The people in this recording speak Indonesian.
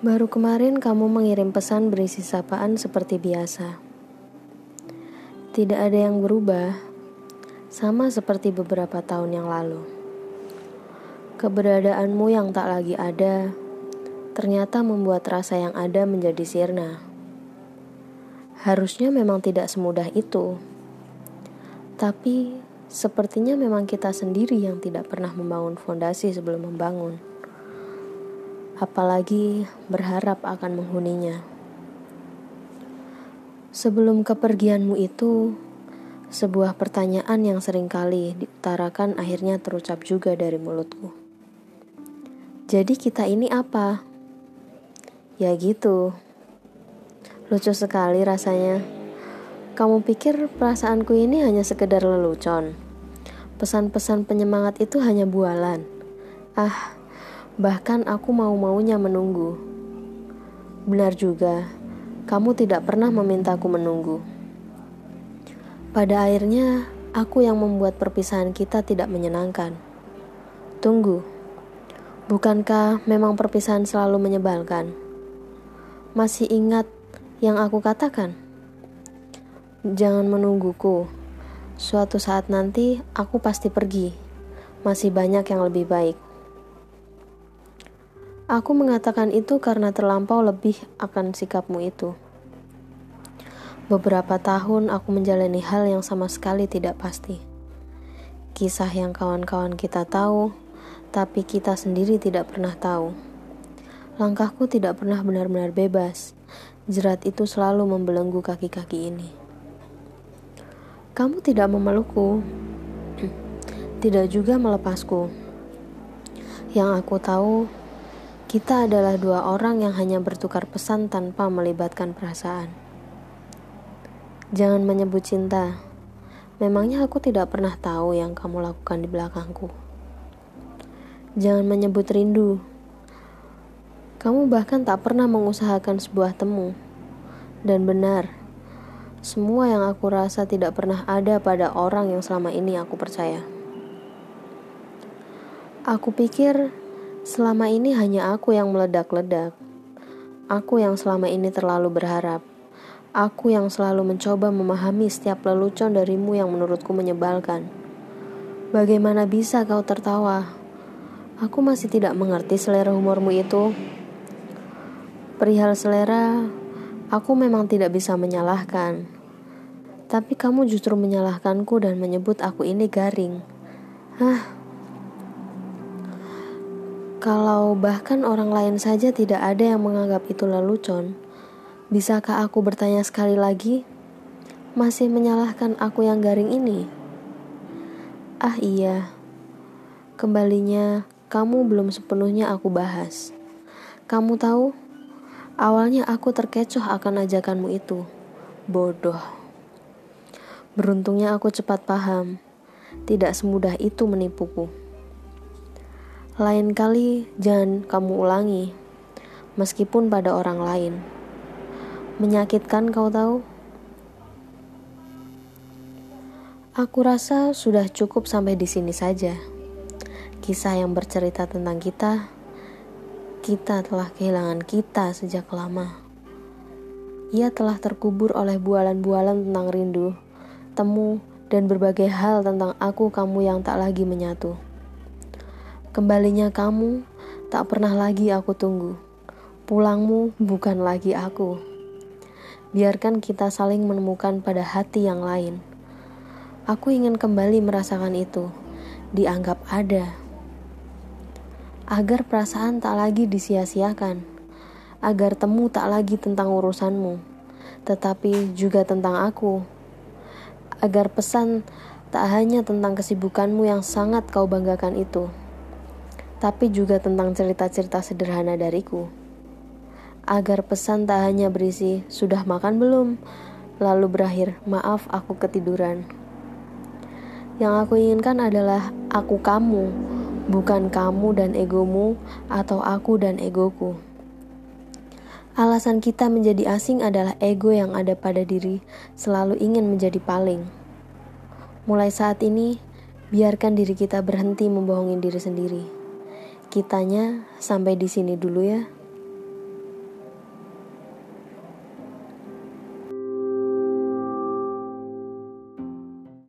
Baru kemarin kamu mengirim pesan berisi sapaan seperti biasa. Tidak ada yang berubah, sama seperti beberapa tahun yang lalu. Keberadaanmu yang tak lagi ada, ternyata membuat rasa yang ada menjadi sirna. Harusnya memang tidak semudah itu. Tapi, sepertinya memang kita sendiri yang tidak pernah membangun fondasi sebelum membangun apalagi berharap akan menghuninya. Sebelum kepergianmu itu, sebuah pertanyaan yang sering kali diutarakan akhirnya terucap juga dari mulutku. Jadi kita ini apa? Ya gitu. Lucu sekali rasanya. Kamu pikir perasaanku ini hanya sekedar lelucon? Pesan-pesan penyemangat itu hanya bualan. Ah, Bahkan aku mau-maunya menunggu. Benar juga, kamu tidak pernah memintaku menunggu. Pada akhirnya, aku yang membuat perpisahan kita tidak menyenangkan. Tunggu, bukankah memang perpisahan selalu menyebalkan? Masih ingat yang aku katakan? Jangan menungguku. Suatu saat nanti aku pasti pergi. Masih banyak yang lebih baik. Aku mengatakan itu karena terlampau lebih akan sikapmu itu. Beberapa tahun aku menjalani hal yang sama sekali tidak pasti. Kisah yang kawan-kawan kita tahu, tapi kita sendiri tidak pernah tahu. Langkahku tidak pernah benar-benar bebas. Jerat itu selalu membelenggu kaki-kaki ini. Kamu tidak memelukku, tidak juga melepasku. Yang aku tahu, kita adalah dua orang yang hanya bertukar pesan tanpa melibatkan perasaan. Jangan menyebut cinta. Memangnya aku tidak pernah tahu yang kamu lakukan di belakangku. Jangan menyebut rindu. Kamu bahkan tak pernah mengusahakan sebuah temu. Dan benar, semua yang aku rasa tidak pernah ada pada orang yang selama ini aku percaya. Aku pikir Selama ini hanya aku yang meledak-ledak. Aku yang selama ini terlalu berharap. Aku yang selalu mencoba memahami setiap lelucon darimu yang menurutku menyebalkan. Bagaimana bisa kau tertawa? Aku masih tidak mengerti selera humormu itu. Perihal selera, aku memang tidak bisa menyalahkan. Tapi kamu justru menyalahkanku dan menyebut aku ini garing. Hah, kalau bahkan orang lain saja tidak ada yang menganggap itu lelucon, bisakah aku bertanya sekali lagi? Masih menyalahkan aku yang garing ini? Ah iya, kembalinya kamu belum sepenuhnya aku bahas. Kamu tahu, awalnya aku terkecoh akan ajakanmu itu. Bodoh. Beruntungnya aku cepat paham, tidak semudah itu menipuku. Lain kali jangan kamu ulangi, meskipun pada orang lain. Menyakitkan kau tahu? Aku rasa sudah cukup sampai di sini saja. Kisah yang bercerita tentang kita, kita telah kehilangan kita sejak lama. Ia telah terkubur oleh bualan-bualan tentang rindu, temu, dan berbagai hal tentang aku kamu yang tak lagi menyatu. Kembalinya kamu tak pernah lagi aku tunggu. Pulangmu bukan lagi aku. Biarkan kita saling menemukan pada hati yang lain. Aku ingin kembali merasakan itu, dianggap ada. Agar perasaan tak lagi disia-siakan. Agar temu tak lagi tentang urusanmu, tetapi juga tentang aku. Agar pesan tak hanya tentang kesibukanmu yang sangat kau banggakan itu tapi juga tentang cerita-cerita sederhana dariku. Agar pesan tak hanya berisi "sudah makan belum?" lalu berakhir "maaf, aku ketiduran." Yang aku inginkan adalah aku kamu, bukan kamu dan egomu atau aku dan egoku. Alasan kita menjadi asing adalah ego yang ada pada diri selalu ingin menjadi paling. Mulai saat ini, biarkan diri kita berhenti membohongi diri sendiri. Kitanya sampai di sini dulu ya.